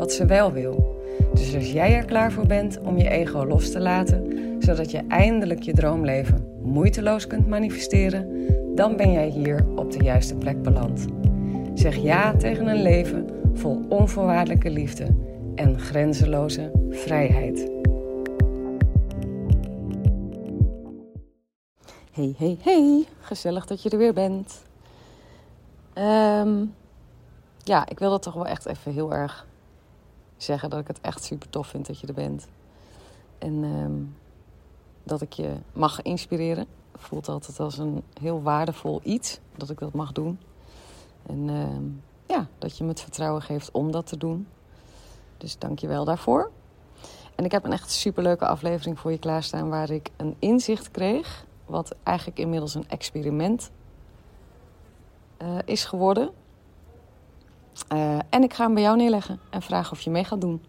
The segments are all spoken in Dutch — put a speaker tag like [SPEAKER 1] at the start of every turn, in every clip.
[SPEAKER 1] wat ze wel wil. Dus als jij er klaar voor bent om je ego los te laten, zodat je eindelijk je droomleven moeiteloos kunt manifesteren, dan ben jij hier op de juiste plek beland. Zeg ja tegen een leven vol onvoorwaardelijke liefde en grenzeloze vrijheid. Hey, hey, hey, gezellig dat je er weer bent. Um, ja, ik wil dat toch wel echt even heel erg zeggen dat ik het echt super tof vind dat je er bent. En um, dat ik je mag inspireren. Voelt altijd als een heel waardevol iets dat ik dat mag doen. En um, ja, dat je me het vertrouwen geeft om dat te doen. Dus dank je wel daarvoor. En ik heb een echt superleuke aflevering voor je klaarstaan waar ik een inzicht kreeg. Wat eigenlijk inmiddels een experiment uh, is geworden. Uh, en ik ga hem bij jou neerleggen en vragen of je mee gaat doen.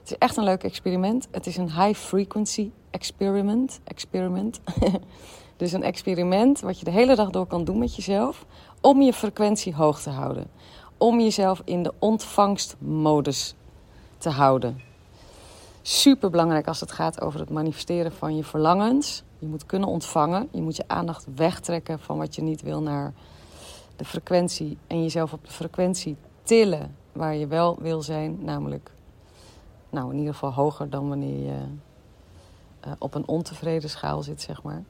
[SPEAKER 1] Het is echt een leuk experiment. Het is een high frequency experiment. experiment. dus een experiment wat je de hele dag door kan doen met jezelf. Om je frequentie hoog te houden. Om jezelf in de ontvangstmodus te houden. Super belangrijk als het gaat over het manifesteren van je verlangens. Je moet kunnen ontvangen. Je moet je aandacht wegtrekken van wat je niet wil naar de frequentie. En jezelf op de frequentie tillen waar je wel wil zijn. Namelijk, nou in ieder geval hoger dan wanneer je uh, op een ontevreden schaal zit, zeg maar.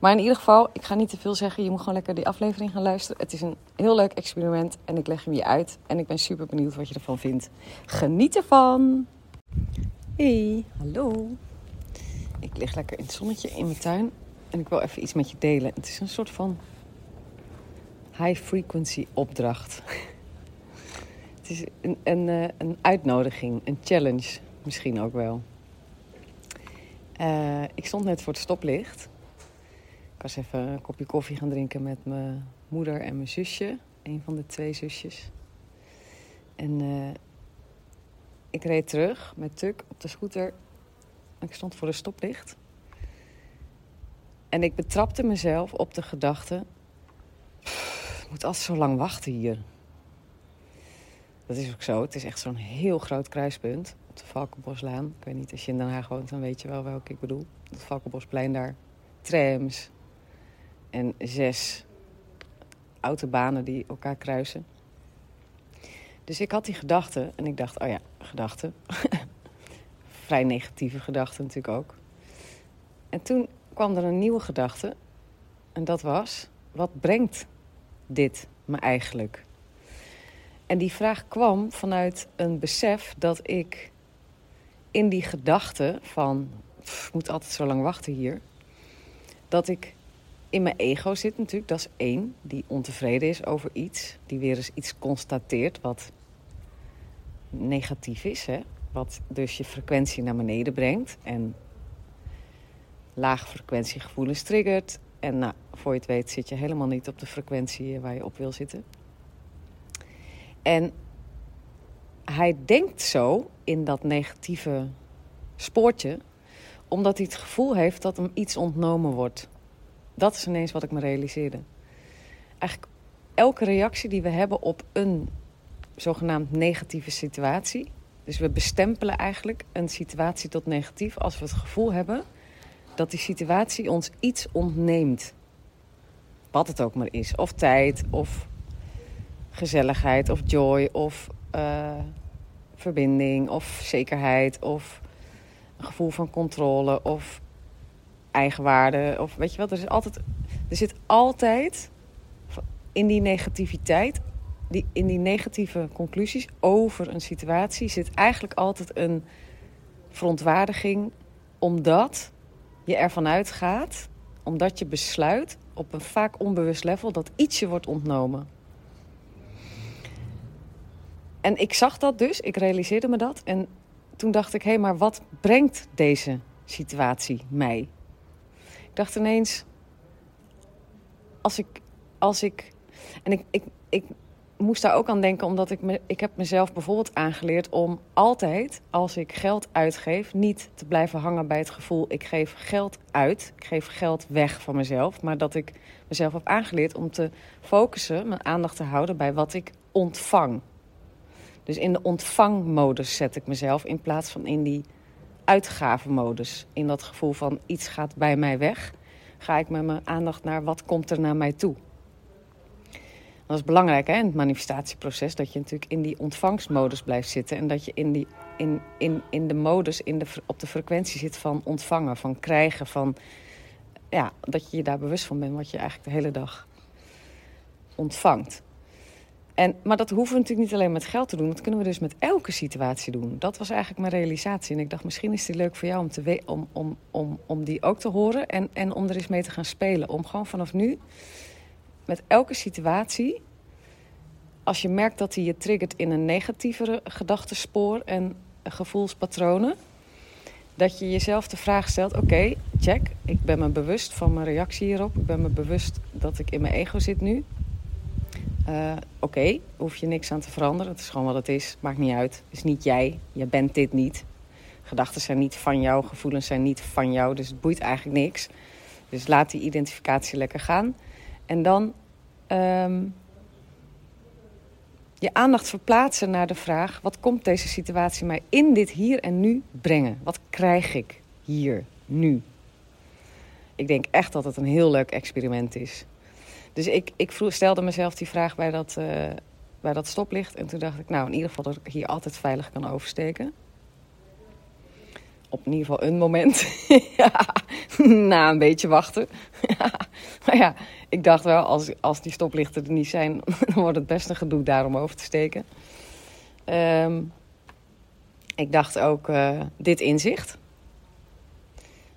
[SPEAKER 1] Maar in ieder geval, ik ga niet te veel zeggen. Je moet gewoon lekker die aflevering gaan luisteren. Het is een heel leuk experiment en ik leg hem je uit. En ik ben super benieuwd wat je ervan vindt. Geniet ervan! Hey, hallo. Ik lig lekker in het zonnetje in mijn tuin. En ik wil even iets met je delen. Het is een soort van high frequency opdracht. Is een, een, eh, een uitnodiging, een challenge misschien ook wel. Uh, ik stond net voor het stoplicht. Ik was even een kopje koffie gaan drinken met mijn moeder en mijn zusje. Een van de twee zusjes. En uh, ik reed terug met Tuk op de scooter. Ik stond voor de stoplicht. En ik betrapte mezelf op de gedachte... Ik moet altijd zo lang wachten hier. Dat is ook zo. Het is echt zo'n heel groot kruispunt op de Valkenboslaan. Ik weet niet, als je in Den Haag woont, dan weet je wel welke ik bedoel. Het Valkenbosplein daar. Trams. En zes autobanen die elkaar kruisen. Dus ik had die gedachte en ik dacht, oh ja, gedachten. Vrij negatieve gedachten natuurlijk ook. En toen kwam er een nieuwe gedachte. En dat was, wat brengt dit me eigenlijk? En die vraag kwam vanuit een besef dat ik in die gedachte van... ik moet altijd zo lang wachten hier... dat ik in mijn ego zit natuurlijk, dat is één... die ontevreden is over iets. Die weer eens iets constateert wat negatief is. Hè? Wat dus je frequentie naar beneden brengt. En laag frequentiegevoelens triggert. En nou, voor je het weet zit je helemaal niet op de frequentie waar je op wil zitten. En hij denkt zo in dat negatieve spoortje, omdat hij het gevoel heeft dat hem iets ontnomen wordt. Dat is ineens wat ik me realiseerde. Eigenlijk elke reactie die we hebben op een zogenaamd negatieve situatie. Dus we bestempelen eigenlijk een situatie tot negatief als we het gevoel hebben dat die situatie ons iets ontneemt. Wat het ook maar is. Of tijd, of gezelligheid of joy of uh, verbinding of zekerheid of een gevoel van controle of eigenwaarde of weet je wat er is altijd er zit altijd in die negativiteit die, in die negatieve conclusies over een situatie zit eigenlijk altijd een verontwaardiging omdat je ervan uitgaat omdat je besluit op een vaak onbewust level dat iets je wordt ontnomen en ik zag dat dus, ik realiseerde me dat. En toen dacht ik, hé, hey, maar wat brengt deze situatie mij? Ik dacht ineens, als ik, als ik, en ik, ik, ik moest daar ook aan denken, omdat ik, me, ik heb mezelf bijvoorbeeld aangeleerd om altijd, als ik geld uitgeef, niet te blijven hangen bij het gevoel, ik geef geld uit, ik geef geld weg van mezelf, maar dat ik mezelf heb aangeleerd om te focussen, mijn aandacht te houden bij wat ik ontvang. Dus in de ontvangmodus zet ik mezelf in plaats van in die uitgavenmodus. In dat gevoel van iets gaat bij mij weg, ga ik met mijn aandacht naar wat komt er naar mij toe. Dat is belangrijk hè, in het manifestatieproces, dat je natuurlijk in die ontvangstmodus blijft zitten. En dat je in, die, in, in, in de modus, in de, op de frequentie zit van ontvangen, van krijgen, van ja, dat je je daar bewust van bent wat je eigenlijk de hele dag ontvangt. En, maar dat hoeven we natuurlijk niet alleen met geld te doen. Dat kunnen we dus met elke situatie doen. Dat was eigenlijk mijn realisatie. En ik dacht, misschien is die leuk voor jou om, te om, om, om, die ook te horen. En, en om er eens mee te gaan spelen. Om gewoon vanaf nu met elke situatie... Als je merkt dat die je triggert in een negatievere gedachtespoor en gevoelspatronen... Dat je jezelf de vraag stelt, oké, check. Ik ben me bewust van mijn reactie hierop. Ik ben me bewust dat ik in mijn ego zit nu. Uh, Oké, hoef je niks aan te veranderen. Het is gewoon wat het is. Maakt niet uit. Het is niet jij. Je bent dit niet. Gedachten zijn niet van jou. Gevoelens zijn niet van jou. Dus het boeit eigenlijk niks. Dus laat die identificatie lekker gaan. En dan um, je aandacht verplaatsen naar de vraag: wat komt deze situatie mij in dit hier en nu brengen? Wat krijg ik hier, nu? Ik denk echt dat het een heel leuk experiment is. Dus ik, ik stelde mezelf die vraag bij dat, uh, bij dat stoplicht. En toen dacht ik, nou, in ieder geval dat ik hier altijd veilig kan oversteken. Op in ieder geval een moment. na een beetje wachten. maar ja, ik dacht wel, als, als die stoplichten er niet zijn... dan wordt het best een gedoe daarom over te steken. Um, ik dacht ook, uh, dit inzicht.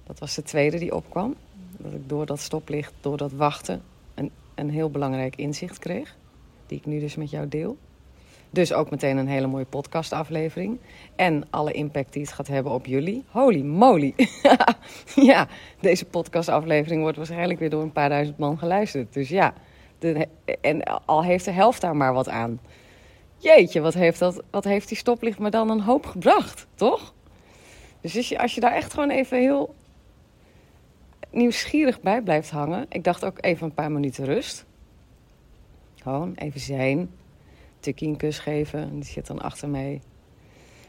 [SPEAKER 1] Dat was de tweede die opkwam. Dat ik door dat stoplicht, door dat wachten een heel belangrijk inzicht kreeg. Die ik nu dus met jou deel. Dus ook meteen een hele mooie podcastaflevering. En alle impact die het gaat hebben op jullie. Holy moly. ja, deze podcastaflevering wordt waarschijnlijk weer door een paar duizend man geluisterd. Dus ja, de, en al heeft de helft daar maar wat aan. Jeetje, wat heeft, dat, wat heeft die stoplicht me dan een hoop gebracht, toch? Dus als je, als je daar echt gewoon even heel nieuwsgierig bij blijft hangen. Ik dacht ook even een paar minuten rust. Gewoon even zijn. Tukkie een kus geven. Die zit dan achter mij.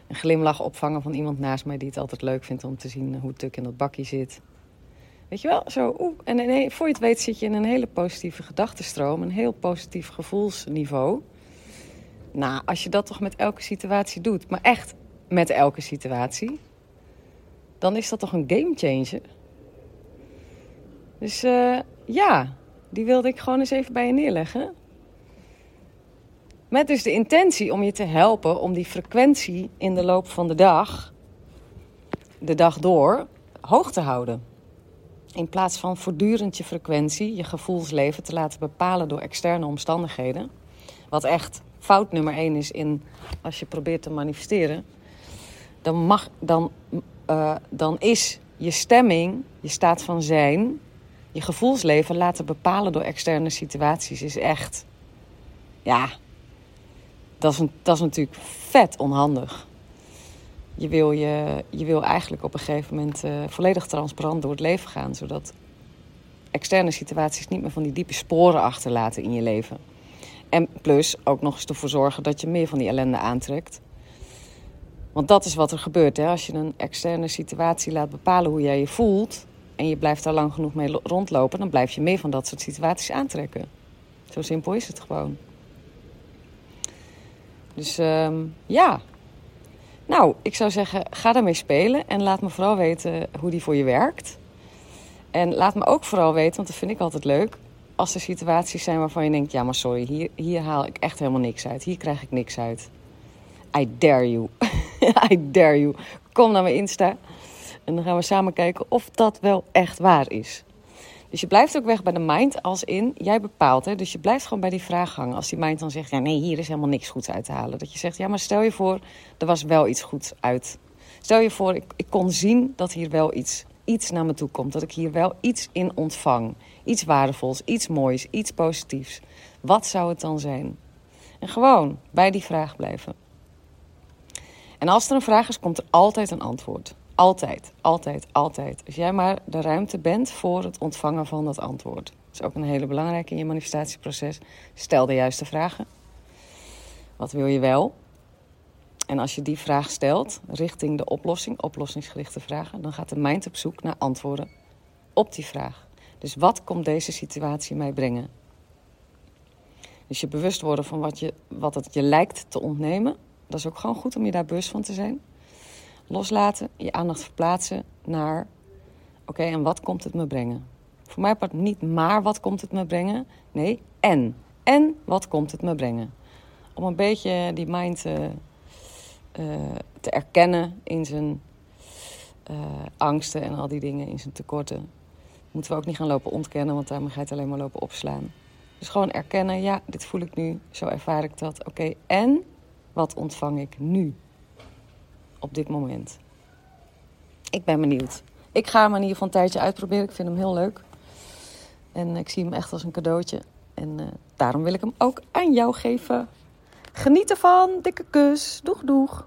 [SPEAKER 1] Een glimlach opvangen van iemand naast mij die het altijd leuk vindt om te zien hoe Tuk in dat bakje zit. Weet je wel, zo. Oeh, en nee, voor je het weet zit je in een hele positieve gedachtenstroom. Een heel positief gevoelsniveau. Nou, als je dat toch met elke situatie doet, maar echt met elke situatie, dan is dat toch een gamechanger. Dus uh, ja, die wilde ik gewoon eens even bij je neerleggen. Met dus de intentie om je te helpen om die frequentie in de loop van de dag, de dag door, hoog te houden. In plaats van voortdurend je frequentie, je gevoelsleven te laten bepalen door externe omstandigheden. Wat echt fout nummer één is in als je probeert te manifesteren. Dan, mag, dan, uh, dan is je stemming, je staat van zijn, je gevoelsleven laten bepalen door externe situaties is echt. Ja, dat is, dat is natuurlijk vet onhandig. Je wil, je, je wil eigenlijk op een gegeven moment uh, volledig transparant door het leven gaan, zodat externe situaties niet meer van die diepe sporen achterlaten in je leven. En plus ook nog eens ervoor zorgen dat je meer van die ellende aantrekt. Want dat is wat er gebeurt. Hè? Als je een externe situatie laat bepalen hoe jij je voelt, en je blijft daar lang genoeg mee rondlopen, dan blijf je meer van dat soort situaties aantrekken. Zo simpel is het gewoon. Dus um, ja. Nou, ik zou zeggen, ga daarmee spelen en laat me vooral weten hoe die voor je werkt. En laat me ook vooral weten, want dat vind ik altijd leuk, als er situaties zijn waarvan je denkt: ja, maar sorry, hier, hier haal ik echt helemaal niks uit. Hier krijg ik niks uit. I dare you. I dare you. Kom naar mijn Insta. En dan gaan we samen kijken of dat wel echt waar is. Dus je blijft ook weg bij de mind als in, jij bepaalt. Hè? Dus je blijft gewoon bij die vraag hangen. Als die mind dan zegt, ja nee, hier is helemaal niks goeds uit te halen. Dat je zegt, ja maar stel je voor, er was wel iets goeds uit Stel je voor, ik, ik kon zien dat hier wel iets, iets naar me toe komt. Dat ik hier wel iets in ontvang. Iets waardevols, iets moois, iets positiefs. Wat zou het dan zijn? En gewoon bij die vraag blijven. En als er een vraag is, komt er altijd een antwoord. Altijd, altijd, altijd. Als jij maar de ruimte bent voor het ontvangen van dat antwoord. Dat is ook een hele belangrijke in je manifestatieproces. Stel de juiste vragen. Wat wil je wel? En als je die vraag stelt richting de oplossing, oplossingsgerichte vragen, dan gaat de mind op zoek naar antwoorden op die vraag. Dus wat komt deze situatie mij brengen? Dus je bewust worden van wat, je, wat het je lijkt te ontnemen, dat is ook gewoon goed om je daar bewust van te zijn. Loslaten, je aandacht verplaatsen naar, oké, en wat komt het me brengen? Voor mij part niet maar wat komt het me brengen, nee, en. En wat komt het me brengen? Om een beetje die mind uh, te erkennen in zijn uh, angsten en al die dingen, in zijn tekorten. Moeten we ook niet gaan lopen ontkennen, want daarmee ga je het alleen maar lopen opslaan. Dus gewoon erkennen, ja, dit voel ik nu, zo ervaar ik dat. Oké, en wat ontvang ik nu? Op dit moment. Ik ben benieuwd. Ik ga hem in ieder geval een tijdje uitproberen. Ik vind hem heel leuk. En ik zie hem echt als een cadeautje. En uh, daarom wil ik hem ook aan jou geven. Geniet ervan. Dikke kus. Doeg, doeg.